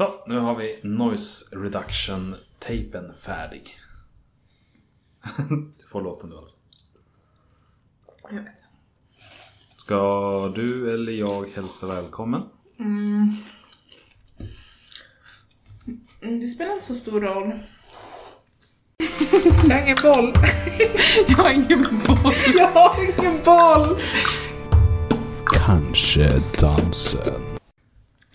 Så, nu har vi noise reduction-tejpen färdig. du får låten nu alltså. Jag vet. Ska du eller jag hälsa välkommen? Mm, Det spelar inte så stor roll. Jag har ingen boll. Jag har ingen boll. Jag har ingen boll. Kanske dansen.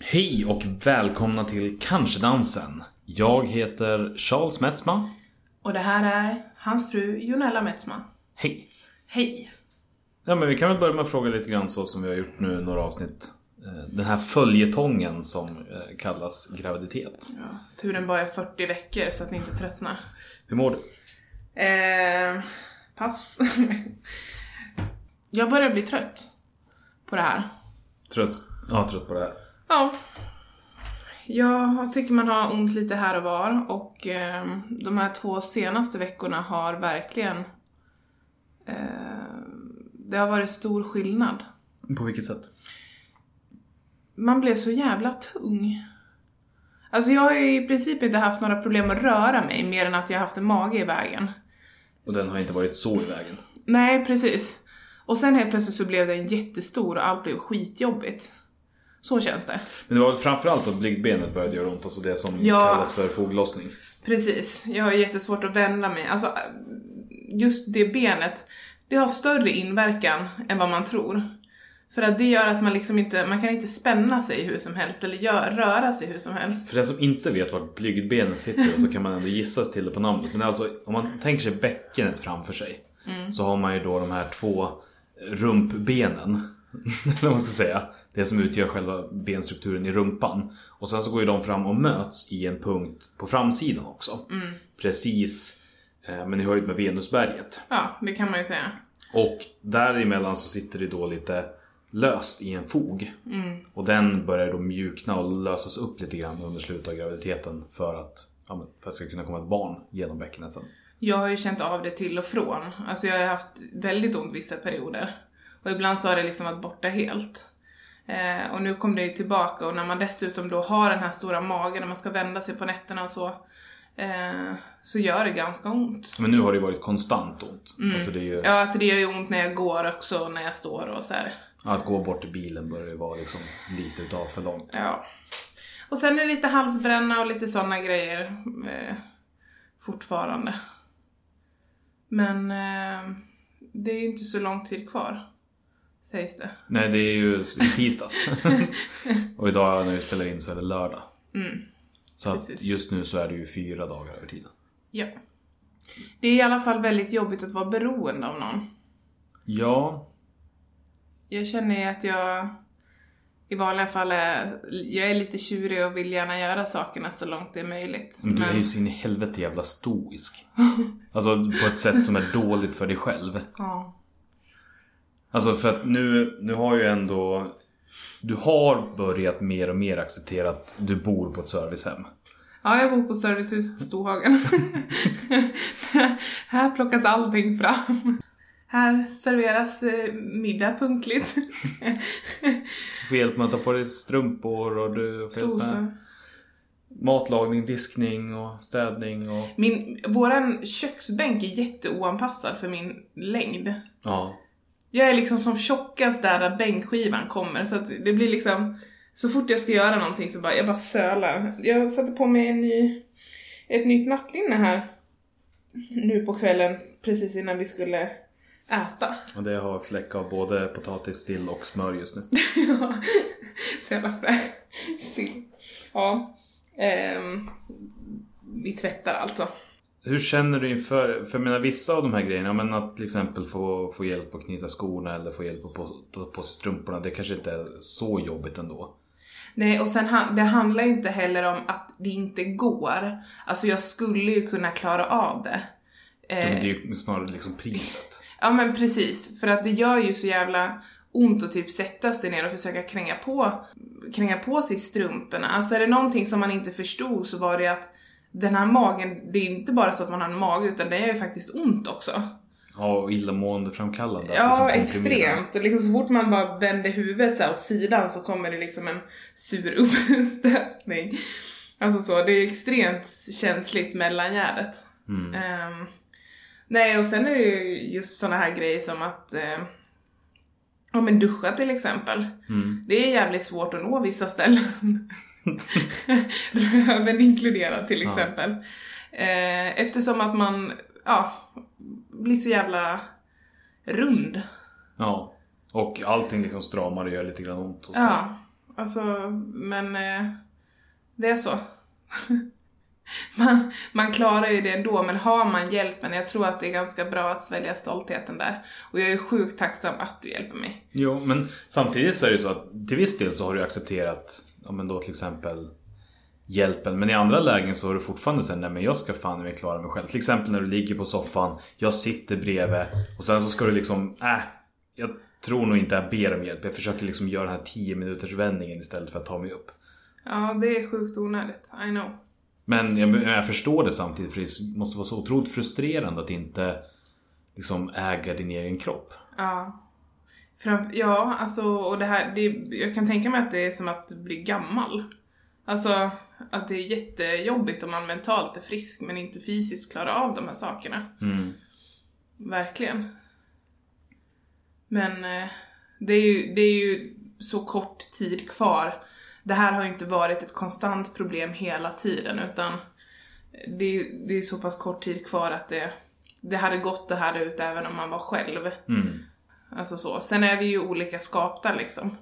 Hej och välkomna till Kanske-dansen. Jag heter Charles Metzma. Och det här är hans fru Jonella Metzma. Hej! Hej. Ja men vi kan väl börja med att fråga lite grann så som vi har gjort nu några avsnitt. Eh, Den här följetongen som eh, kallas graviditet. Ja, turen bara är 40 veckor så att ni inte tröttnar. Hur mår du? Eh, pass. Jag börjar bli trött på det här. Trött? Ja, trött på det här. Ja. Jag tycker man har ont lite här och var och eh, de här två senaste veckorna har verkligen eh, det har varit stor skillnad. På vilket sätt? Man blev så jävla tung. Alltså jag har ju i princip inte haft några problem att röra mig mer än att jag har haft en mage i vägen. Och den har inte varit så i vägen. Nej, precis. Och sen helt plötsligt så blev den jättestor och allt blev skitjobbigt. Så känns det. Men det var väl framförallt att blygdbenet började göra ont, alltså det som Ja. kallas för foglossning. Precis. Jag har jättesvårt att vända mig. Alltså, just det benet, det har större inverkan än vad man tror. För att det gör att man liksom inte, man kan inte spänna sig hur som helst eller gör, röra sig hur som helst. För den som inte vet vart blygdbenet sitter så kan man ändå gissa sig till det på namnet. Men alltså om man tänker sig bäckenet framför sig. Så har man ju då de här två rumpbenen. Eller vad man ska säga. Det som utgör själva benstrukturen i rumpan. Och sen så går ju de fram och möts i en punkt på framsidan också. Precis eh, men i höjd med Venusberget. Ja, det kan man ju säga. Och däremellan så sitter det då lite löst i en fog. Och den börjar då mjukna och lösas upp lite grann under slutet av graviditeten för att, ja, för att det ska kunna komma ett barn genom bäckenet sen. Jag har ju känt av det till och från. Alltså jag har haft väldigt ont vissa perioder. Och ibland så har det liksom varit borta helt. Eh, och nu kom det ju tillbaka och när man dessutom då har den här stora magen när man ska vända sig på nätterna och så. Eh, så gör det ganska ont. Men nu har det ju varit konstant ont. Alltså det är ju, Ja, alltså det gör ju ont när jag går också och när jag står och så här. Att gå bort till bilen börjar ju vara liksom lite utav för långt. Ja. Och sen är det lite halsbränna och lite sådana grejer eh, fortfarande. Men eh, det är inte så lång tid kvar, sägs det. Nej det är ju tisdags. och idag när vi spelar in så är det lördag. Så att just nu så är det ju fyra dagar över tiden. Ja. Det är i alla fall väldigt jobbigt att vara beroende av någon. Ja, Jag känner ju att jag i vanliga fall är, jag är lite tjurig och vill gärna göra sakerna så långt det är möjligt. Men du är ju så in i helvete jävla stoisk. Alltså på ett sätt som är dåligt för dig själv. ja. Alltså för att nu, nu har ju ändå Du har börjat mer och mer acceptera att du bor på ett servicehem. Ja, jag bor på servicehuset Storhagen. här plockas allting fram. Här serveras eh, middag punktligt. Du får hjälp med att ta på dig strumpor och du får hjälp med matlagning, diskning och städning och... Min, våran köksbänk är jätteoanpassad för min längd. Ja. Jag är liksom som tjockast där, där bänkskivan kommer så att det blir liksom så fort jag ska göra någonting så bara, jag bara sölar. Jag satte på mig en ny, ett nytt nattlinne här nu på kvällen precis innan vi skulle äta. Och det har fläck av både potatis, sill och smör just nu. Ja, så jävla fräsch. Ja. Ehm, vi tvättar alltså. Hur känner du inför, för jag menar vissa av de här grejerna, men att till exempel få, få hjälp att knyta skorna eller få hjälp att ta på sig strumporna, det kanske inte är så jobbigt ändå. Nej, och sen det handlar inte heller om att det inte går. Alltså jag skulle ju kunna klara av det. Eh, men det är ju snarare liksom priset. Ja men precis, för att det gör ju så jävla ont att typ sätta sig ner och försöka kränga på, kränga på sig strumporna. Alltså är det någonting som man inte förstod så var det att den här magen, det är inte bara så att man har en mage utan det gör ju faktiskt ont också. Ja, och illamående framkallande. att Ja, liksom extremt. Och liksom så fort man bara vänder huvudet så här åt sidan så kommer det liksom en sur uppstötning. Alltså så, det är extremt känsligt mellangärdet. Mm. Ehm, nej, och sen är det ju just såna här grejer som att eh, Ja men duscha till exempel. Mm. Det är jävligt svårt att nå vissa ställen. Röven inkluderad till exempel. Eh, eftersom att man, ja, blir så jävla rund. Ja. Och allting liksom stramar och gör lite grann ont. Och så. Ja, alltså, men eh, det är så. man, man klarar ju det ändå, men har man hjälpen, jag tror att det är ganska bra att svälja stoltheten där. Och jag är sjukt tacksam att du hjälper mig. Jo, men samtidigt så är det så att till viss del så har du accepterat, ja men då till exempel hjälpen. Men i andra lägen så har du fortfarande sen, nej men jag ska fan mig klara mig själv. Till exempel när du ligger på soffan, jag sitter bredvid och sen så ska du liksom, äh, jag tror nog inte jag ber om hjälp. Jag försöker liksom göra den här 10 minuters vändningen istället för att ta mig upp. Ja, det är sjukt onödigt. I know. Men jag, jag förstår det samtidigt för det måste vara så otroligt frustrerande att inte liksom äga din egen kropp. Ja. Fram, ja, alltså, och det här, det, jag kan tänka mig att det är som att bli gammal. Alltså, att det är jättejobbigt om man mentalt är frisk men inte fysiskt klarar av de här sakerna. Mm. Verkligen. Men eh, det, är ju, det är ju så kort tid kvar. Det här har ju inte varit ett konstant problem hela tiden utan det, det är så pass kort tid kvar att det, det hade gått att härda ut även om man var själv. Mm. Alltså så. Sen är vi ju olika skapta liksom.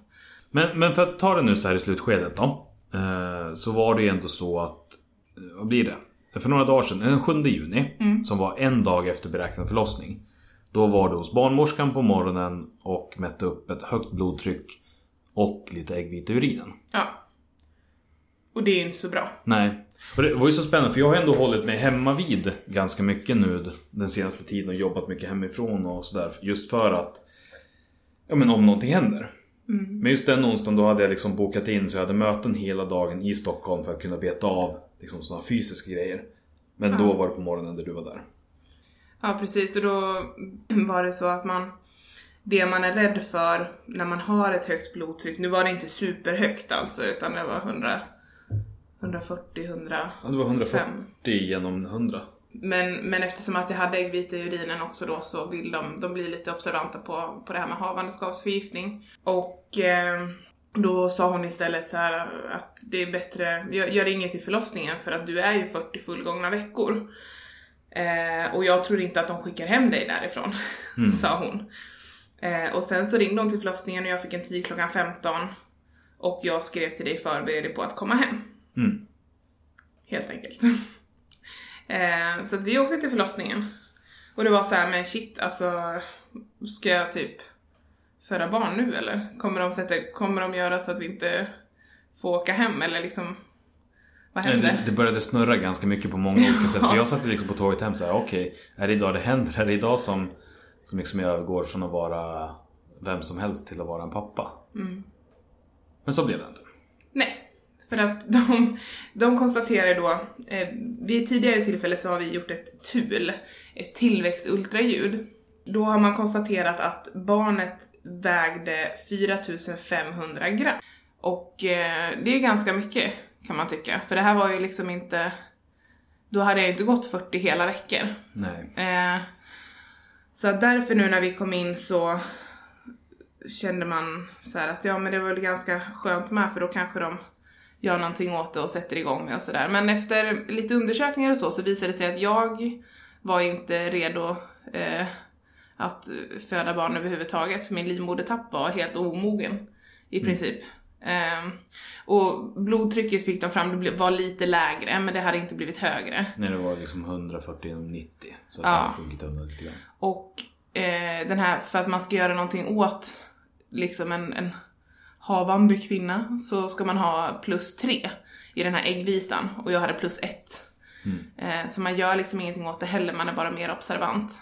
Men, men för att ta det nu så här i slutskedet då. Eh, så var det ju ändå så att, eh, vad blir det? För några dagar sedan, den 7 juni, som var en dag efter beräknad förlossning. Då var du hos barnmorskan på morgonen och mätte upp ett högt blodtryck och lite äggvita i urinen. Ja. Och det är ju inte så bra. Nej. Och det var ju så spännande för jag har ändå hållit mig hemma vid ganska mycket nu den senaste tiden och jobbat mycket hemifrån och sådär. Just för att, ja men om någonting händer. Men just den onsdagen då hade jag liksom bokat in så jag hade möten hela dagen i Stockholm för att kunna beta av liksom sådana fysiska grejer. Men då var det på morgonen där du var där. Ja precis, och då var det så att man det man är rädd för när man har ett högt blodtryck, nu var det inte superhögt alltså utan det var 100, 140, 100. Ja, det var 140 Fem. genom 100. Men, men eftersom att jag hade äggvita i urinen också då så vill de, de bli lite observanta på, på det här med havandeskapsförgiftning. Och eh, då sa hon istället så här att det är bättre, gör, inget till förlossningen för att du är ju 40 fullgångna veckor. Eh, och jag tror inte att de skickar hem dig därifrån, sa hon. Eh, och sen så ringde hon till förlossningen och jag fick en tid klockan 15. Och jag skrev till dig förbered dig på att komma hem. Mm. Helt enkelt. Eh, så att vi åkte till förlossningen. Och det var så här, men shit alltså, ska jag typ föda barn nu eller? Kommer de, sätta, kommer de göra så att vi inte får åka hem eller liksom, vad händer? Det, det började snurra ganska mycket på många olika sätt. För jag satt liksom på tåget hem så här, okej, är det idag det händer? Är det idag som, som liksom jag övergår från att vara vem som helst till att vara en pappa? Men så blev det inte. Nej, för att de, de konstaterar då, eh, vid tidigare tillfälle så har vi gjort ett TUL, ett tillväxtultraljud. Då har man konstaterat att barnet vägde 4500 gram. Och eh, det är ganska mycket kan man tycka, för det här var ju liksom inte, då hade jag inte gått 40 hela veckor. Nej. Eh, så därför nu när vi kom in så kände man så här att ja men det var väl ganska skönt med för då kanske de gör någonting åt det och sätter igång med och sådär. Men efter lite undersökningar och så så visade det sig att jag var inte redo eh, att föda barn överhuvudtaget för min livmodertapp var helt omogen i princip. Ehm, och blodtrycket fick de fram, det var lite lägre men det hade inte blivit högre. Nej, det var liksom 140 genom 90. Så att Ja. det har sjunkit undan lite grann. Och eh, den här, för att man ska göra någonting åt liksom en, en havande kvinna så ska man ha plus tre i den här äggvitan och jag hade plus ett. Eh, så man gör liksom ingenting åt det heller, man är bara mer observant.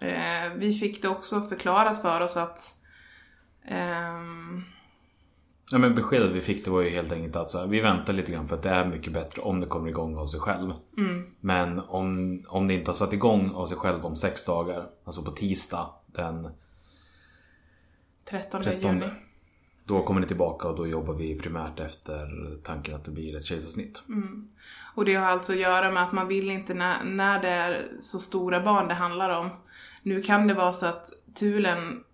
Eh, vi fick det också förklarat för oss att ehm, Ja, men beskedet vi fick det var ju helt enkelt att så här, vi väntar lite grann för att det är mycket bättre om det kommer igång av sig själv. Men om, om det inte har satt igång av sig själv om sex dagar, alltså på tisdag den 13, 13. juni. Då kommer ni tillbaka och då jobbar vi primärt efter tanken att det blir ett kejsarsnitt. Och det har alltså att göra med att man vill inte när, när det är så stora barn det handlar om. Nu kan det vara så att tulen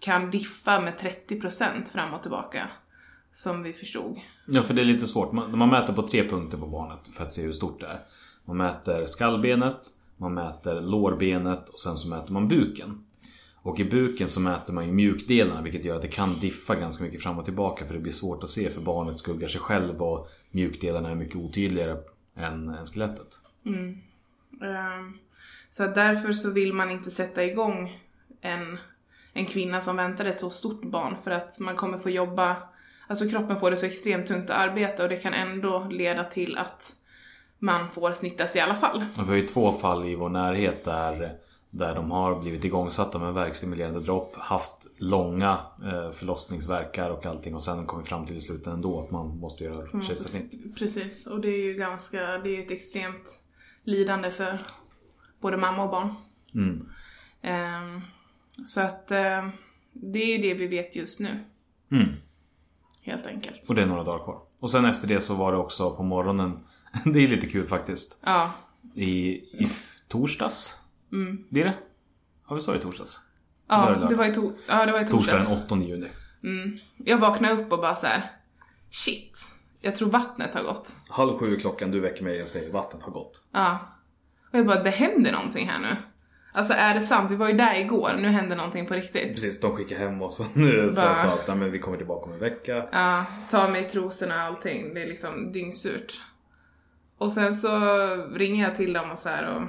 kan diffa med 30% fram och tillbaka. Som vi förstod. Ja, för det är lite svårt. Man, man mäter på tre punkter på barnet för att se hur stort det är. Man mäter skallbenet, man mäter lårbenet och sen så mäter man buken. Och i buken så mäter man ju mjukdelarna vilket gör att det kan diffa ganska mycket fram och tillbaka för det blir svårt att se för barnet skuggar sig själv och mjukdelarna är mycket otydligare än, än skelettet. Ehm, Så därför så vill man inte sätta igång en, en kvinna som väntar ett så stort barn för att man kommer få jobba, alltså kroppen får det så extremt tungt att arbeta och det kan ändå leda till att man får snittas i alla fall. Och Vi har ju två fall i vår närhet där, där de har blivit igångsatta med verkstimulerande dropp, haft långa eh, förlossningsverkar och allting och sen kommit fram till i slutändan ändå att man måste göra kejsarsnitt. Precis, och det är ju ganska, det är ju ett extremt lidande för både mamma och barn. Mm. Ehm, så att ehm, det är det vi vet just nu, Mm. helt enkelt. Och det är några dagar kvar. Och sen efter det så var det också på morgonen Det är lite kul faktiskt. Ja, I, i f- torsdags? Blir det? Ja vi sa det i torsdags. ja det var i, to- ja, det var i Torsdag torsdags. den 8 juni. Jag vaknade upp och bara så här. shit, jag tror vattnet har gått. Halv sju klockan, du väcker mig och säger vattnet har gått. Ja. Och jag bara, det händer någonting här nu. Alltså är det sant? Vi var ju där igår, nu händer någonting på riktigt. Precis, de skickar hem oss och nu sa att nej, men vi kommer tillbaka om en vecka. Ja, ta mig trosorna och allting. Det är liksom dyngsurt. Och sen så ringer jag till dem och så här och,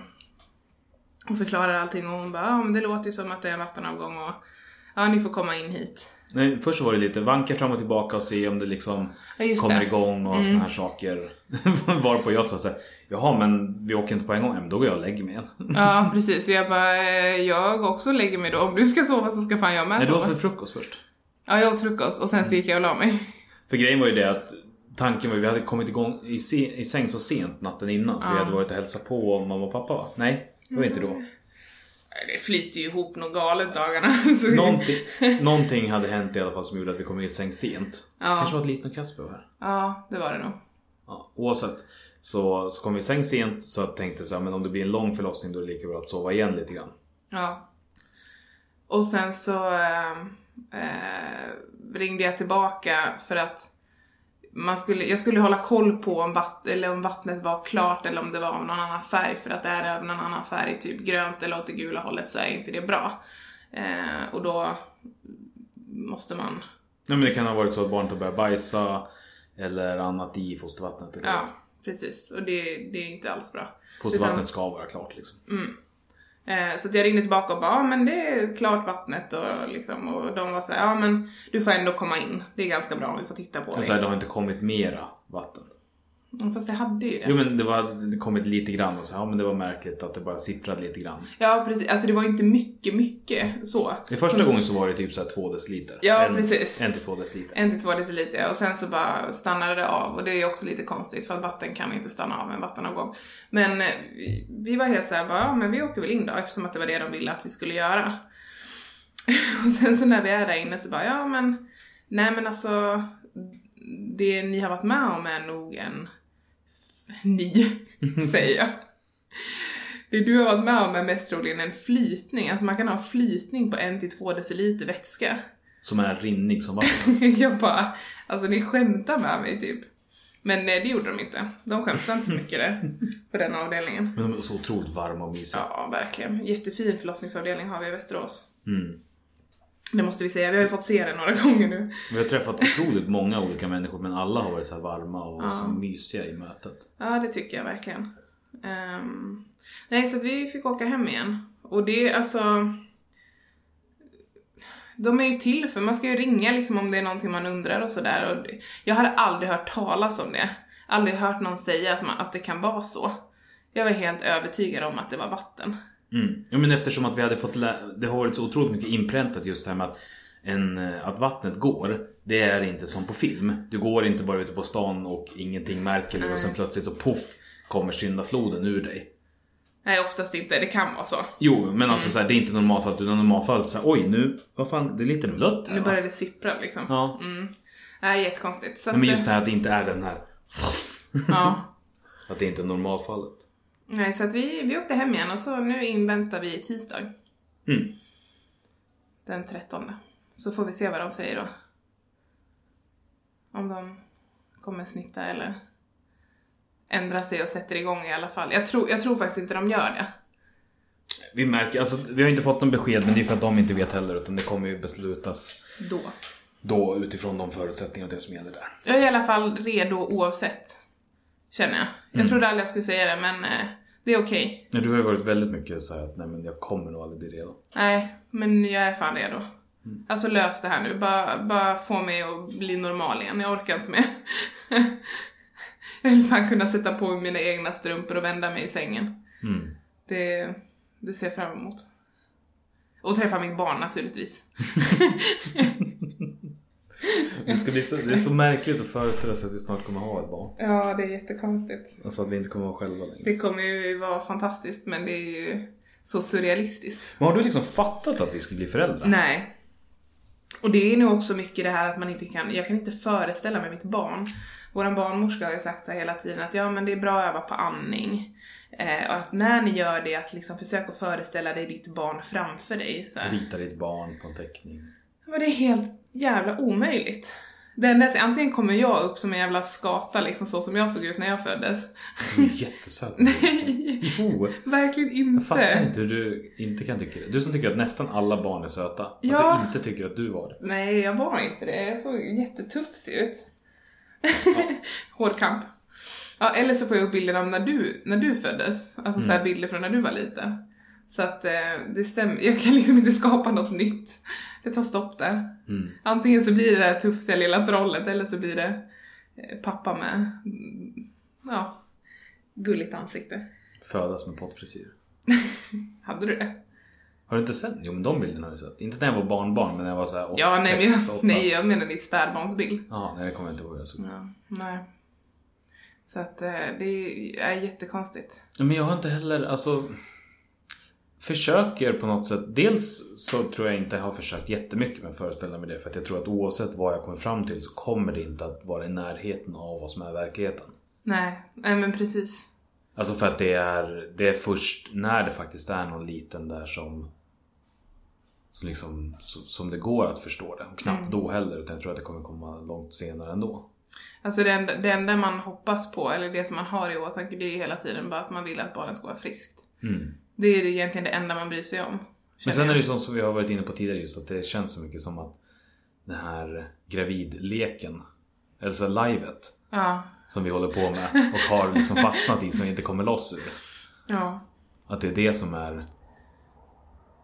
och förklarar allting och hon bara, ja men det låter ju som att det är en vattenavgång och ja ni får komma in hit. Nej, först var det lite vanka fram och tillbaka och se om det liksom Ja, kommer det. Mm. igång och såna här saker. Varpå jag sa såhär, jaha men vi åker inte på en gång. Men då går jag och lägger mig igen. Ja precis, och jag bara, eh, jag också lägger mig då. Om du ska sova så ska fan jag med Nej, du sova. åt väl frukost först? Ja, jag åt frukost och sen så gick jag och la mig. För grejen var ju det att tanken var ju vi hade kommit igång i, se, i säng så sent natten innan. Så vi hade varit och hälsat på mamma och pappa va? Nej, det var inte då. Det flyter ju ihop något galet dagarna. Så Någonting, någonting hade hänt i alla fall som gjorde att vi kom i säng sent. Kanske var ett litet Kasper här. Ja, det var det nog. Ja, oavsett. Så, så kom vi i säng sent så jag tänkte så här, men om det blir en lång förlossning då är det lika bra att sova igen lite grann. Ja. Och sen så eh, eh, ringde jag tillbaka för att man skulle, jag skulle hålla koll på om, vatt, eller om vattnet var klart eller om det var av någon annan färg. För att är det av någon annan färg, typ grönt eller åt det gula hållet, så är inte det bra. Eh, och då måste man, Nej men det kan ha varit så att barnet har börjat bajsa eller annat i fostervattnet. Eller ja precis. Och det, det är inte alls bra. Fostervattnet Utan- ska vara klart liksom. Eh, Så att jag ringde tillbaka och bara, ja men det är klart vattnet och liksom, och de var så här, ja men du får ändå komma in. Det är ganska bra om vi får titta på Och så här, det har inte kommit mera vatten. Fast jag hade ju det. Jo men det var det kommit lite grann och så ja men det var märkligt att det bara sipprade lite grann. Ja precis, alltså det var ju inte mycket, mycket så. Det första gången så var det typ så här två deciliter. Ja, en, precis. En till två deciliter. En till två deciliter och sen så bara stannade det av och det är ju också lite konstigt för att vatten kan inte stanna av en vattenavgång. Men eh, vi, var helt såhär ja men vi åker väl in då eftersom att det var det de ville att vi skulle göra. och sen så när vi är där inne så bara, ja men nej men alltså det ni har varit med om är nog en ni, säger jag. Det du har varit med om är mest troligen en flytning, alltså man kan ha flytning på en till två deciliter vätska. Som är rinnig som vatten. jag bara, alltså ni skämtar med mig typ. Men nej, det gjorde de inte. De skämtade inte så mycket där, på den avdelningen. Men de är så otroligt varma och mysiga. Ja, verkligen. Jättefin förlossningsavdelning har vi i Västerås. Mm. Det måste vi säga, vi har ju fått se den några gånger nu. Vi har träffat otroligt många olika människor men alla har varit så varma och så mysiga i mötet. Ja, det tycker jag verkligen. Ehm, nej, så att vi fick åka hem igen. Och det, alltså... De är ju till för, man ska ju ringa liksom om det är någonting man undrar och sådär. Det- Jag hade aldrig hört talas om det. Aldrig hört någon säga att, man, att det kan vara så. Jag var helt övertygad om att det var vatten. Mm. Ja, men eftersom att vi hade fått Det har varit så otroligt mycket inpräntat just det här med att, en, eh, att vattnet går. Det är inte som på film. Du går inte bara ute på stan och ingenting märker du och sen plötsligt så poff kommer syndafloden ur dig. Nej, oftast inte. Det kan vara så. Jo, men Mm. alltså så här, det är inte normalfallet. Utan normalfallet så här, oj nu, vad fan, det är lite blött här, Nu börjar det sippra liksom. Ja. Mm. Nej, jättekonstigt. Så Nej, men just det här att det inte är den här, Ja. att det inte är normalfallet. Nej, så att vi, vi åkte hem igen och så nu inväntar vi tisdag. Mm. Den 13. Så får vi se vad de säger då. Om de kommer snitta eller ändra sig och sätter igång i alla fall. Jag tror, jag tror faktiskt inte de gör det. Vi märker, alltså vi har inte fått någon besked men det är för att de inte vet heller utan det kommer ju beslutas Då. då utifrån de förutsättningar och det som gäller där. Jag är i alla fall redo oavsett. Känner jag. Jag Mm. trodde aldrig jag skulle säga det men eh, det är okej. Men du har ju varit väldigt mycket så att nej men jag kommer nog aldrig bli redo. Nej, men jag är fan redo. Alltså lös det här nu. Bara, bara få mig att bli normal igen. Jag orkar inte mer. jag vill fan kunna sätta på mig mina egna strumpor och vända mig i sängen. Mm. Det, det ser jag fram emot. Och träffa mitt barn naturligtvis. Det, ska bli så, det är så märkligt att föreställa sig att vi snart kommer ha ett barn. Ja, det är jättekonstigt. Alltså att vi inte kommer vara själva längre. Det kommer ju vara fantastiskt men det är ju så surrealistiskt. Men har du liksom fattat att vi ska bli föräldrar? Nej. Och det är nog också mycket det här att man inte kan, jag kan inte föreställa mig mitt barn. Vår barnmorska har ju sagt så hela tiden att ja men det är bra att öva på andning. Eh, och att när ni gör det, att liksom försök att föreställa dig ditt barn framför dig. Så här. Rita ditt barn på en teckning. Men det är helt jävla omöjligt. Det enda, är- antingen kommer jag upp som en jävla skata liksom så som jag såg ut när jag föddes. Du är jättesöt. Nej, Jo. verkligen Jag fattar inte. inte hur du inte kan tycka det. Du som tycker att nästan alla barn är söta. Ja. Att du inte tycker att du var det. Nej, jag var inte det. Jag såg jättetufsig ut. Hård kamp. Ja, eller så får jag upp bilder av när du, när du föddes. Alltså så här bilder från när du var liten. Så att eh, det stämmer. Jag kan liksom inte skapa något nytt. Det tar stopp där. Mm. Antingen så blir det det tufsiga lilla trollet eller så blir det eh, pappa med, mm, ja, gulligt ansikte. Födas med pottfrisyr. Hade du det? Har du inte sett? Jo men de bilderna har du sett. Inte när jag var barnbarn men när jag var såhär Ja, nej, men jag, nej, jag menar din spädbarnsbild. Jaha, nej det kommer jag inte ihåg hur jag såg ut. Ja, nej. Så att eh, det är jättekonstigt. Ja, Men jag har inte heller, alltså Försöker på något sätt. Dels så tror jag inte jag har försökt jättemycket med föreställa mig det. För att jag tror att oavsett vad jag kommer fram till så kommer det inte att vara i närheten av vad som är verkligheten. Nej, nej men precis. Alltså för att det är, det är först när det faktiskt är någon liten där som som, liksom, som det går att förstå det. Och knappt då heller utan jag tror att det kommer komma långt senare ändå. Alltså det enda, det enda man hoppas på, eller det som man har i åtanke, det är hela tiden bara att man vill att barnet ska vara friskt. Mm. Det är egentligen det enda man bryr sig om. Men sen är det ju som, vi har varit inne på tidigare just att det känns så mycket som att den här gravidleken, eller så livet Ja, som vi håller på med och har liksom fastnat i som vi inte kommer loss ur. ja. Att det är det som är...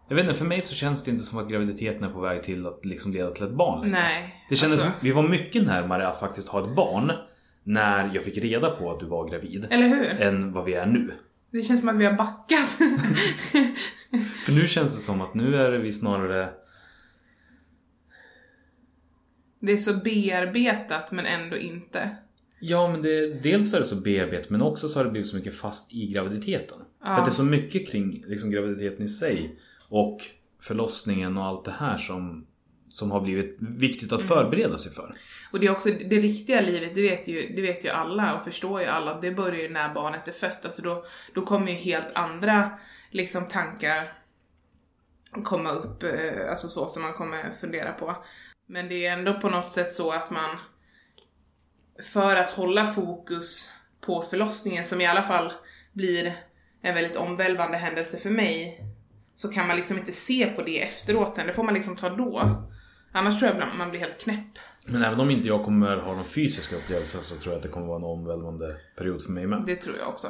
Jag vet inte, för mig så känns det inte som att graviditeten är på väg till att liksom leda till ett barn längre. Nej. Det kändes, alltså, vi var mycket närmare att faktiskt ha ett barn när jag fick reda på att du var gravid Eller hur? än vad vi är nu. Det känns som att vi har backat. För nu känns det som att nu är vi snarare... det är så bearbetat men ändå inte. Ja men det, dels är det så bearbetat men också så har det blivit så mycket fast i graviditeten. För att det är så mycket kring liksom, graviditeten i sig och förlossningen och allt det här som, som har blivit viktigt att förbereda sig för. Och det är också det riktiga livet, det vet ju, det vet ju alla och förstår ju alla, det börjar ju när barnet är fött. Alltså då, då kommer ju helt andra liksom tankar komma upp, eh, alltså så som man kommer fundera på. Men det är ändå på något sätt så att man för att hålla fokus på förlossningen som i alla fall blir en väldigt omvälvande händelse för mig så kan man liksom inte se på det efteråt sen, det får man liksom ta då. Annars tror jag man blir helt knäpp. Men även om inte jag kommer ha någon fysiska upplevelse så tror jag att det kommer vara en omvälvande period för mig med. Det tror jag också.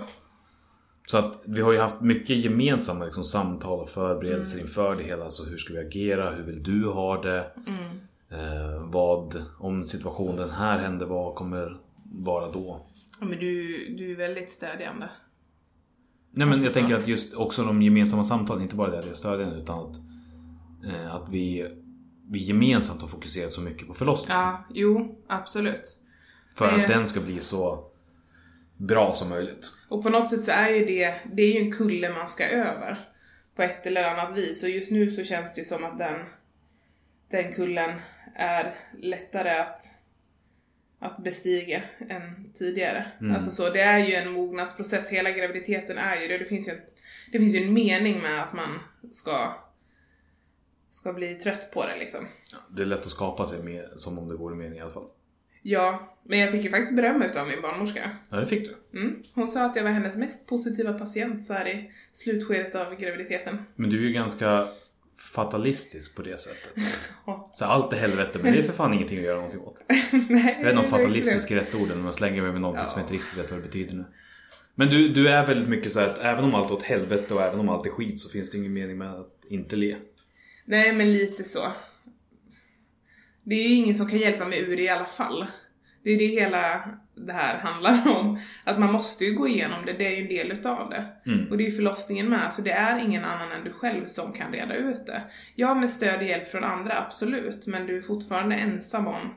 Så att vi har ju haft mycket gemensamma liksom, samtal och förberedelser Mm. inför det hela. Så hur ska vi agera? Hur vill du ha det? Mm. Eh, vad, om situationen här händer, vad kommer vara då? Ja, men du, du är väldigt stödjande. Nej men Alltså, jag så. tänker att just också de gemensamma samtalen, inte bara det att jag stödjer utan att, eh, att vi, vi gemensamt har fokuserat så mycket på förlossningen. Ja, jo, absolut. För att den ska bli så bra som möjligt. Och på något sätt så är ju det, det är ju en kulle man ska över. På ett eller annat vis. Och just nu så känns det ju som att den, den kullen är lättare att, att bestiga än tidigare. Alltså så, det är ju en mognadsprocess. Hela graviditeten är ju det. Det finns ju det finns ju en mening med att man ska, ska bli trött på det liksom. Det är lätt att skapa sig med, som om det vore meningen i alla fall. Ja, men jag fick ju faktiskt beröm utav min barnmorska. Ja, det fick du. Mm. Hon sa att jag var hennes mest positiva patient så här i slutskedet av graviditeten. Men du är ju ganska fatalistisk på det sättet. Så allt är helvete, men det är för fan ingenting att göra någonting åt. Nej, Jag vet inte om fatalistisk är rätt ord när man slänger mig med någonting Ja. som jag inte riktigt vet vad det betyder nu. Men du, du är väldigt mycket så att även om allt är åt helvete och även om allt är skit så finns det ingen mening med att inte le. Nej, men lite så. Det är ju ingen som kan hjälpa mig ur det i alla fall. Det är det hela det här handlar om. Att man måste ju gå igenom det, det är ju en del utav det. Mm. Och det är ju förlossningen med, så det är ingen annan än du själv som kan reda ut det. Ja, med stöd och hjälp från andra, absolut. Men du är fortfarande ensam om,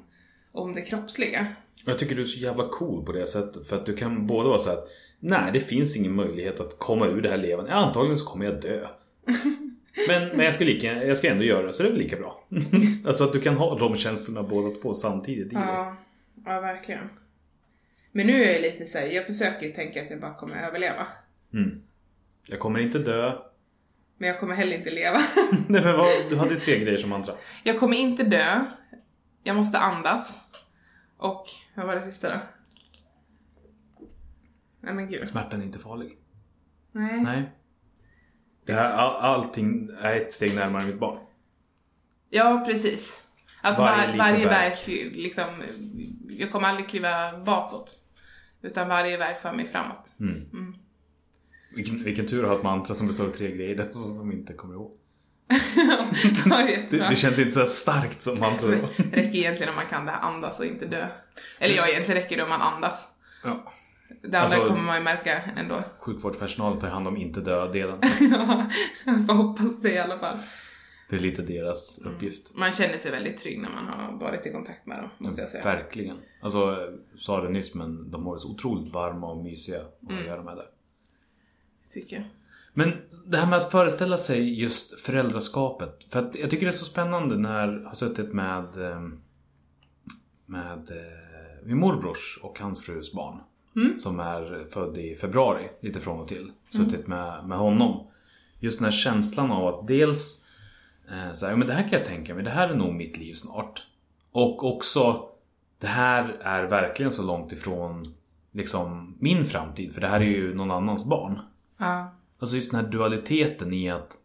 om det kroppsliga. Jag tycker du är så jävla cool på det sättet. För att du kan både vara så att Nej, det finns ingen möjlighet att komma ur det här levande. Antagligen så kommer jag dö. Men, men jag, ska lika, jag ska ändå göra det, så det är väl lika bra. alltså att du kan ha de känslorna båda två samtidigt. Ja, ja verkligen. Men nu är jag lite såhär, jag försöker ju tänka att jag bara kommer överleva. Mm. Jag kommer inte dö. Men jag kommer heller inte leva. Nej, men vad, du hade ju tre grejer som mantra. Jag kommer inte dö. Jag måste andas. Och, vad var det sista då? Nej men gud. Smärtan är inte farlig. Nej. Nej. Det här, all, allting är ett steg närmare mitt barn. Ja, precis. Att Varje var, varje verk. verk, liksom, jag kommer aldrig kliva bakåt. Utan varje verk för mig framåt. Vilken, vilken tur att ha ett mantra som består av tre grejer som de inte kommer ihåg. det Det, det känns inte så starkt som mantra då. Det räcker egentligen om man kan det här andas och inte dö. Eller ja, egentligen räcker det om man andas. Ja. Det andra Alltså- kommer man ju märka ändå. Sjukvårdspersonalen tar hand om inte död-delen. Ja, jag får hoppas det i alla fall. Det är lite deras uppgift. Man känner sig väldigt trygg när man har varit i kontakt med dem, måste jag säga. Verkligen. Alltså, sa det nyss men de har varit så otroligt varma och mysiga att Mm. göra med det. Tycker jag. Men det här med att föreställa sig just föräldraskapet. För att jag tycker det är så spännande när jag har suttit med eh, med eh, min morbrors och hans frus barn. Som är född i februari, lite från och till. Suttit med, med honom. Just den här känslan av att dels eh, så här, men det här kan jag tänka mig, det här är nog mitt liv snart. Och också det här är verkligen så långt ifrån liksom min framtid. För det här är ju någon annans barn. Ja. Alltså just den här dualiteten i att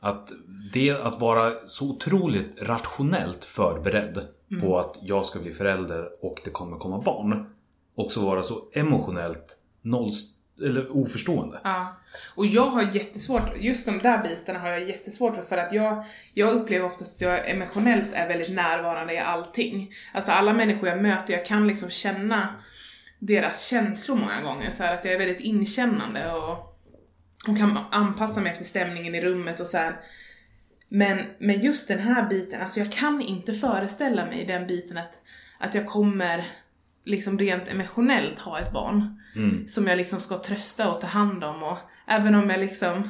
att, det, att vara så otroligt rationellt förberedd på att jag ska bli förälder och det kommer komma barn. Också vara så emotionellt noll, eller oförstående. Ja. Och jag har jättesvårt, just de där bitarna har jag jättesvårt för, för att jag, jag upplever oftast att jag emotionellt är väldigt närvarande i allting. Alltså alla människor jag möter, jag kan liksom känna deras känslor många gånger. Så här att jag är väldigt inkännande och, och kan anpassa mig efter stämningen i rummet och så här. Men, men just den här biten, alltså jag kan inte föreställa mig den biten att, att jag kommer liksom rent emotionellt ha ett barn. Som jag liksom ska trösta och ta hand om och även om jag liksom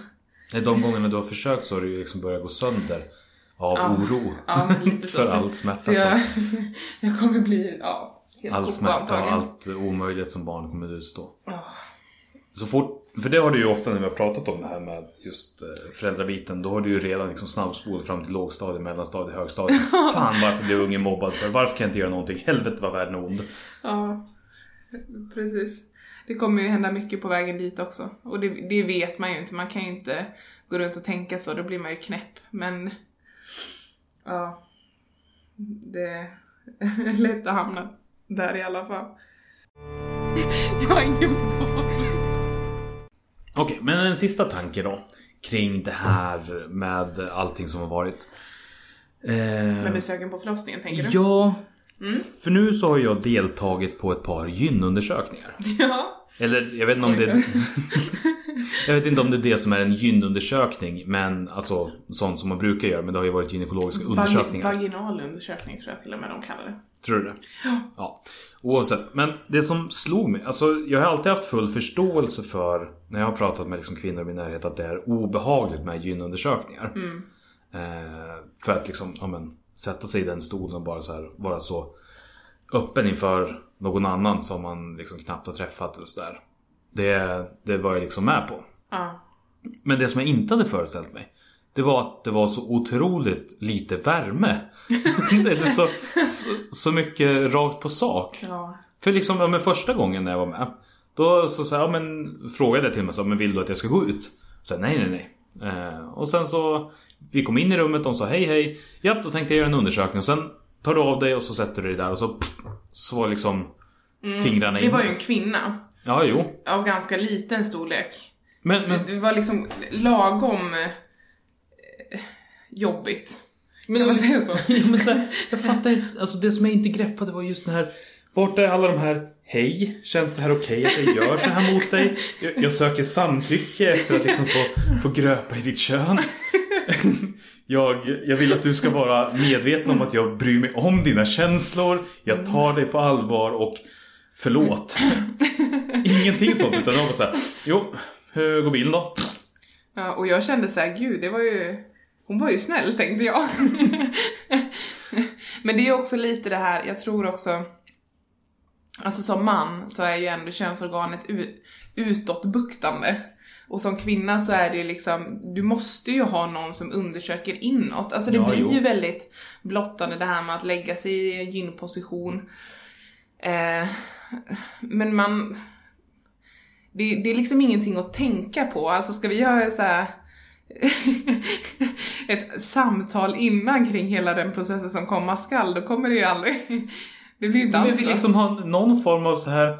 De gångerna du har försökt så har du ju liksom börjat gå sönder av oro. Ja, lite så. För Så- all smärta Så jag, jag kommer bli, ja, helt All smärta och allt omöjligt som barn kommer att utstå. Ja. Så fort, för det har du ju ofta när vi har pratat om det här med just eh, föräldrabiten. Då har du ju redan liksom snabbspolat fram till lågstadiet, mellanstadiet, högstadiet. Fan varför blev ungen mobbad för? Varför kan jag inte göra någonting? Helvete vad världen är ond. ja, precis. Det kommer ju hända mycket på vägen dit också. Och det, det vet man ju inte. Man kan ju inte gå runt och tänka så, då blir man ju knäpp. Men, ja. Det är lätt att hamna där i alla fall. Jag har ingen val. Okej, men en sista tanke då. Kring det här med allting som har varit. Eh, Med besöken på förlossningen, tänker du? ja, för nu så har jag deltagit på ett par gynundersökningar. Ja. Eller jag vet inte om det Jag vet inte om det är det som är en gynundersökning Men alltså sånt som man brukar göra Men det har ju varit gynekologiska undersökningar Vag- vaginal undersökning tror jag till och med de kallar det. Tror du det? Ja. Oavsett. Men det som slog mig. Alltså jag har alltid haft full förståelse för. När jag har pratat med liksom kvinnor i min närhet. Att det är obehagligt med gynundersökningar. Eh, för att liksom, ja, men, sätta sig i den stolen och bara så här, vara så öppen inför någon annan som man liksom knappt har träffat. Och så där. Det, det var jag liksom med på. Ja. Men det som jag inte hade föreställt mig Det var att det var så otroligt lite värme Det är så, så, så mycket rakt på sak Ja. För liksom, ja, men första gången när jag var med Då så, så här, ja, men, frågade jag till mig så, men vill du att jag ska gå ut? Så nej nej nej eh, Och sen så Vi kom in i rummet, de sa hej hej Japp, då tänkte jag göra en undersökning och sen Tar du av dig och så sätter du dig där och så pff, Så var liksom Fingrarna Det in var ju en kvinna. Ja jo Av ganska liten storlek. Men, men Det var liksom lagom jobbigt. Men, Kan man säga så? ja, men så här, jag fattar inte. Alltså det som jag inte greppade var just den här. Borta är alla de här. Hej, känns det här okej att jag gör så här mot dig? Jag, jag söker samtycke efter att liksom få, få gröpa i ditt kön. Jag, jag vill att du ska vara medveten om att jag bryr mig om dina känslor. Jag tar dig på allvar och förlåt. Ingenting sånt utan det var så här. Jo, hur går bilen då? Ja, och jag kände så här, gud, det var ju... Hon var ju snäll, tänkte jag. Men det är också lite det här, jag tror också... Alltså som man så är ju ändå könsorganet ut, utåtbuktande. Och som kvinna så är det ju liksom, du måste ju ha någon som undersöker inåt. Alltså det Ja, blir jo. ju väldigt blottande det här med att lägga sig i en gynposition. Eh, men man... Det, det är liksom ingenting att tänka på. Alltså ska vi göra så här ett samtal innan kring hela den processen som komma skall, då kommer det ju aldrig... Det blir ju inte Men bra. liksom ha någon form av så här.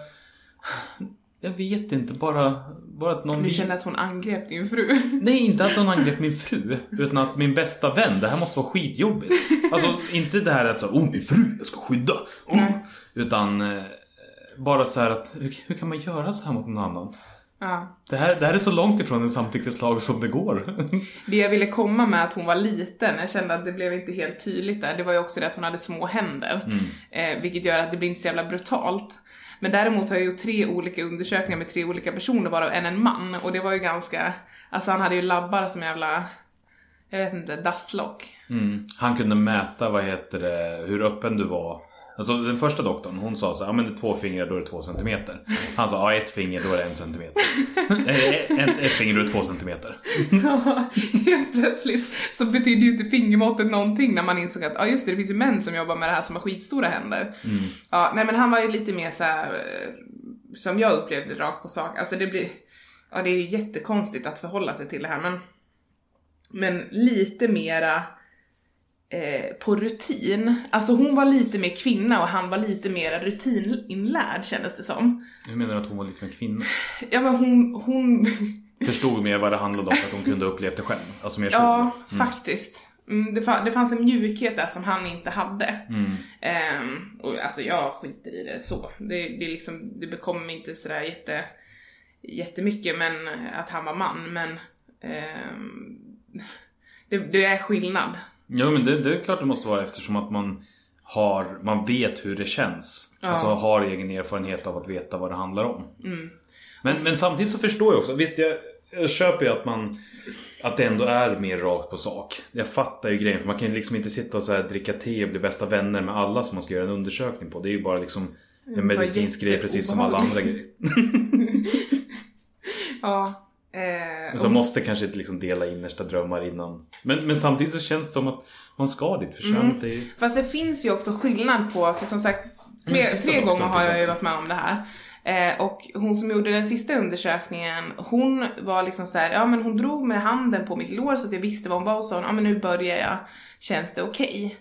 Jag vet inte, bara, bara att någon... Du känner att hon angrep din fru? Nej, inte att hon angrep min fru. Utan att min bästa vän, det här måste vara skitjobbigt. Alltså inte det här att så, oh min fru, jag ska skydda. Oh. Utan eh, bara så här att, hur, hur kan man göra så här mot någon annan? Ja. Det här, det här är så långt ifrån en samtyckeslag som det går. Det jag ville komma med att hon var liten, jag kände att det blev inte helt tydligt där, det var ju också det att hon hade små händer. Eh, vilket gör att det blir inte så jävla brutalt. Men däremot har jag gjort tre olika undersökningar med tre olika personer, varav en en man. Och det var ju ganska, alltså han hade ju labbar som jävla, jag vet inte, dasslock. Mm. Han kunde mäta, vad heter det, hur öppen du var. Alltså den första doktorn, hon sa så ja men det är två fingrar då är det två centimeter. Han sa, ja ett finger då är det en centimeter. Ett, ett finger då är det två centimeter. Ja, helt plötsligt så betyder ju inte fingermåttet någonting när man insåg att, ja just det, det finns ju män som jobbar med det här som har skitstora händer. Ja, nej men han var ju lite mer så här, eh, som jag upplevde rakt på sak, alltså det blir, ja det är ju jättekonstigt att förhålla sig till det här men, men lite mera eh, på rutin. Alltså hon var lite mer kvinna och han var lite mer rutininlärd kändes det som. Jag menar att hon var lite mer kvinna. Ja men hon, hon Förstod mer vad det handlade om, att hon kunde upplevt det själv. Alltså mer så. Ja, faktiskt. Mm, det, fa- det fanns en mjukhet där som han inte hade. Ehm, och alltså jag skiter i det så. Det, det, liksom, det bekommer mig inte sådär jätte, jättemycket men att han var man. Men ehm, det, det är skillnad. Ja men det, det är klart det måste vara eftersom att man har, man vet hur det känns. Ja. Alltså har egen erfarenhet av att veta vad det handlar om. Men, men samtidigt så förstår jag också, visst jag, jag köper ju att man Att det ändå är mer rakt på sak. Jag fattar ju grejen för man kan ju liksom inte sitta och så dricka te och bli bästa vänner med alla som man ska göra en undersökning på. Det är ju bara liksom en medicinsk grej precis som alla andra grejer. Ja. Eh, Men så måste kanske inte liksom dela innersta drömmar innan. Men, men samtidigt så känns det som att man ska dit för könet är ju... Fast det finns ju också skillnad på, för som sagt, tre, tre gånger har jag ju varit med om det här. Eh, och hon som gjorde den sista undersökningen, hon var liksom så här, ja men hon drog med handen på mitt lår så att jag visste vad hon var och sa, ja men nu börjar jag, känns det okej?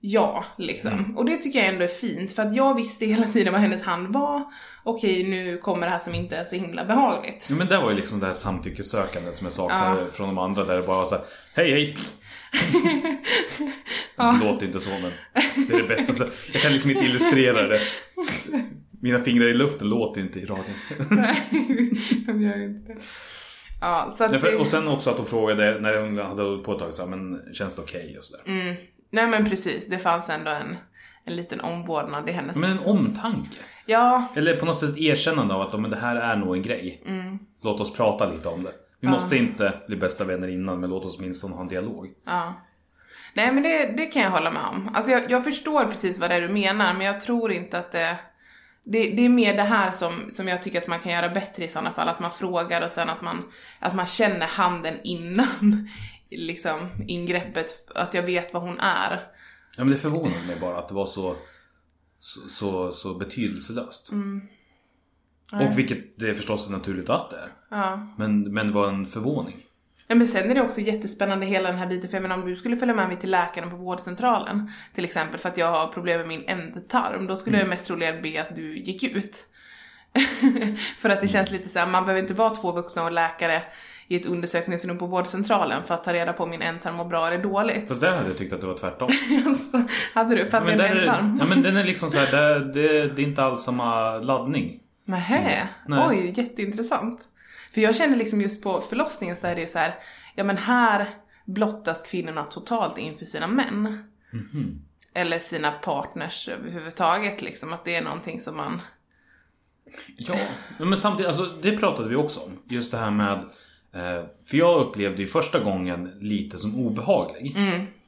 Ja, liksom. Mm. Och det tycker jag ändå är fint, för att jag visste hela tiden vad hennes hand var. Okej, nu kommer det här som inte är så himla behagligt. Ja men det var ju liksom det här samtyckessökandet som jag saknade från de andra där det bara var så här, Hej hej! Det låter inte så men det är det bästa. Jag kan liksom inte illustrera det. Mina fingrar i luften låter inte i radion. Nej, de gör inte det. Ja, så att det... för, och sen också att hon frågade när hon hade på ett tag så här, men känns det okej och sådär. Nej men precis, det fanns ändå en, en liten omvårdnad i hennes... Men en omtanke. Ja, Eller på något sätt erkännande av att "Ja, men det här är nog en grej. Mm. Låt oss prata lite om det. Vi måste inte bli bästa vänner innan men låt oss åtminstone ha en dialog. Ja. Nej men det, det kan jag hålla med om. Alltså jag, jag förstår precis vad det är du menar men jag tror inte att det... Det, det är mer det här som, som jag tycker att man kan göra bättre i sådana fall. Att man frågar och sen att man, att man känner handen innan liksom ingreppet. Att jag vet vad hon är. Ja men det förvånade mig bara att det var så, så, så, så betydelselöst. Mm. Och vilket det förstås är naturligt att det är. Ja. Men, men det var en förvåning. Ja, men sen är det också jättespännande hela den här biten, för jag menar om du skulle följa med mig till läkaren på vårdcentralen till exempel för att jag har problem med min ändtarm, då skulle jag mest troligen be att du gick ut. för att det känns lite så här, man behöver inte vara två vuxna och läkare i ett undersökningsrum på vårdcentralen för att ta reda på om min ändtarm mår bra eller dåligt. Fast där hade jag tyckt att det var tvärtom. Alltså, hade du? För att men det är en ändtarm? ja men den är liksom så här, det, det, det är inte alls samma laddning. Nähä, Nej. oj jätteintressant. För jag känner liksom just på förlossningen så är det så här, ja men här blottas kvinnorna totalt inför sina män. Mhm. Eller sina partners överhuvudtaget liksom, att det är någonting som man... Ja, men samtidigt, alltså det pratade vi också om. Just det här med, för jag upplevde ju första gången lite som obehaglig.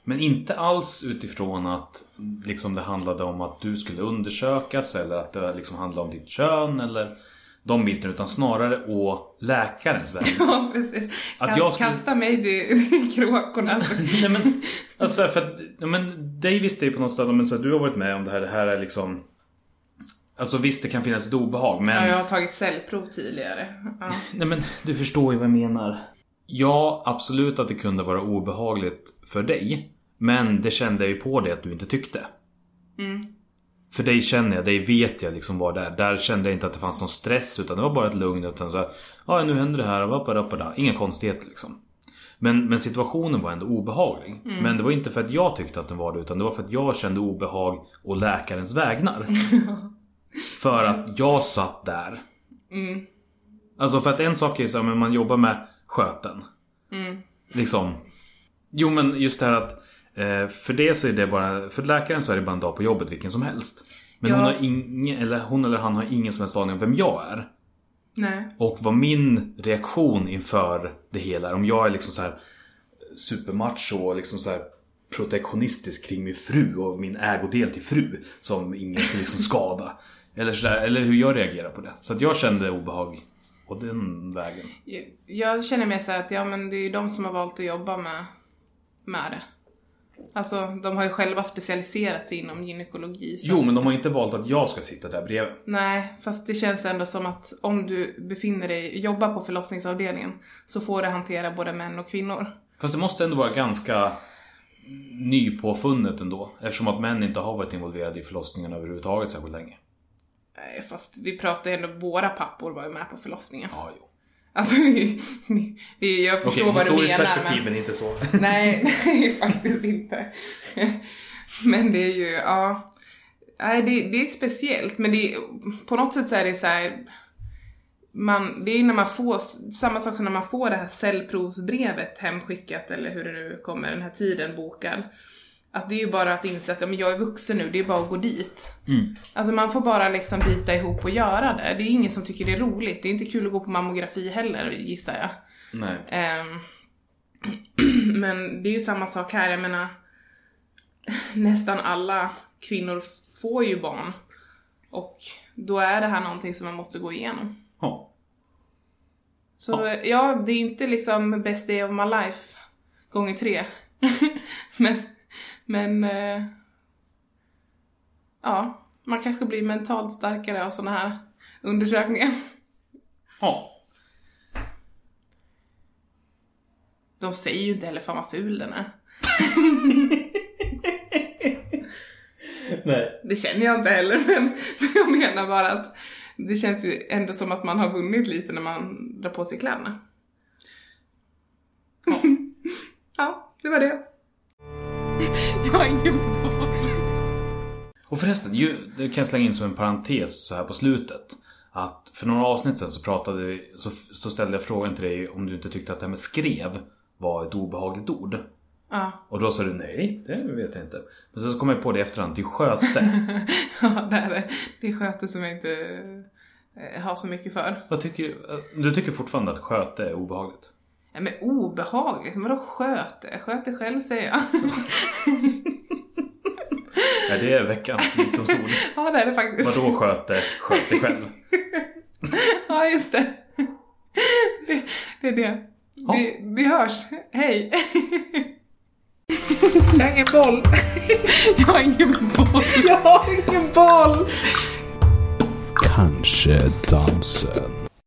Men inte alls utifrån att liksom, det handlade om att du skulle undersökas eller att det liksom handlade om ditt kön eller de bitarna. Utan snarare å läkarens väg. Ja, precis. Att jag skulle- Kasta mig till kråkorna. Nej men, alltså för att, men dig visste ju på något sätt, att du har varit med om det här, det här är liksom Alltså visst det kan finnas ett obehag men Ja, jag har tagit cellprov tidigare. Ja. Nej men du förstår ju vad jag menar. Ja, absolut att det kunde vara obehagligt för dig. Men det kände jag ju på dig att du inte tyckte. För dig känner jag, dig vet jag liksom vad det är. Där kände jag inte att det fanns någon stress utan det var bara ett lugn. Utan så här, ja nu händer det här och vappa, vappa, da. Inga konstigheter liksom. Men, men situationen var ändå obehaglig. Men det var inte för att jag tyckte att den var det utan det var för att jag kände obehag och läkarens vägnar. för att jag satt där. Alltså för att en sak är ju så man jobbar med sköten. Liksom. Jo men just det här att eh, för det så är det bara, för läkaren så är det bara en dag på jobbet vilken som helst. Men Ja. hon, har ingen, eller hon eller han har ingen som helst aning om vem jag är. Nej. Och vad min reaktion inför det hela är. Om jag är liksom så här supermacho och liksom så här protektionistisk kring min fru och min ägodel till fru. Som ingen ska liksom skada. Eller, så där, eller hur jag reagerar på det. Så att jag kände obehag på den vägen. Jag- känner mer så här att ja, men det är ju de som har valt att jobba med, med det. Alltså, de har ju själva specialiserat sig inom gynekologi. Jo men de har inte valt att jag ska sitta där bredvid. Nej, fast det känns ändå som att om du befinner dig, jobbar på förlossningsavdelningen så får du hantera både män och kvinnor. Fast det måste ändå vara ganska nypåfunnet ändå. Eftersom att män inte har varit involverade i förlossningen överhuvudtaget särskilt länge. Nej, fast vi pratar ju ändå, våra pappor var ju med på förlossningen. Ja, jo. Alltså, vi, vi, jag förstår Okej, vad du menar perspektiv men... inte så. Nej, nej faktiskt inte. Men det är ju, ja. Nej, det, det är speciellt, men det på något sätt så är det så här. Man, det är när man får, samma sak som när man får det här cellprovsbrevet hemskickat eller hur det nu kommer, den här tiden bokad. Att det är ju bara att inse att ja, men jag är vuxen nu, det är bara att gå dit. Alltså man får bara liksom bita ihop och göra det. Det är ingen som tycker det är roligt. Det är inte kul att gå på mammografi heller gissar jag. Nej. Ehm, men det är ju samma sak här, jag menar nästan alla kvinnor får ju barn. Och då är det här någonting som man måste gå igenom. Ja. Så ja, det är inte liksom best day of my life gånger tre. men, men eh, ja, man kanske blir mentalt starkare av såna här undersökningar. Ja. De säger ju inte heller fan vad ful den är. Nej. Det känner jag inte heller, men, men jag menar bara att det känns ju ändå som att man har vunnit lite när man drar på sig kläderna. Ja, ja det var det. Jag har ingen val. Och förresten, ju, det kan jag slänga in som en parentes så här på slutet. Att för några avsnitt sen så pratade vi, så, så ställde jag frågan till dig om du inte tyckte att det här med skrev var ett obehagligt ord. Ja. Och då sa du nej, det vet jag inte. Men sen så kom jag på det i efterhand, till sköte. Ja, det är det. Det är sköte som jag inte eh, har så mycket för. Vad tycker, du tycker fortfarande att sköte är obehagligt? Ja, men obehagligt? Vadå sköte? Sköte själv säger jag. Nej, det är veckans visdomsord. ja, det är det faktiskt. Vadå sköte, sköt dig själv? Ja, just det. Det, det är det. Vi, vi hörs. Hej. Jag har ingen boll. Jag har ingen boll. Jag har ingen boll. Kanske dansen.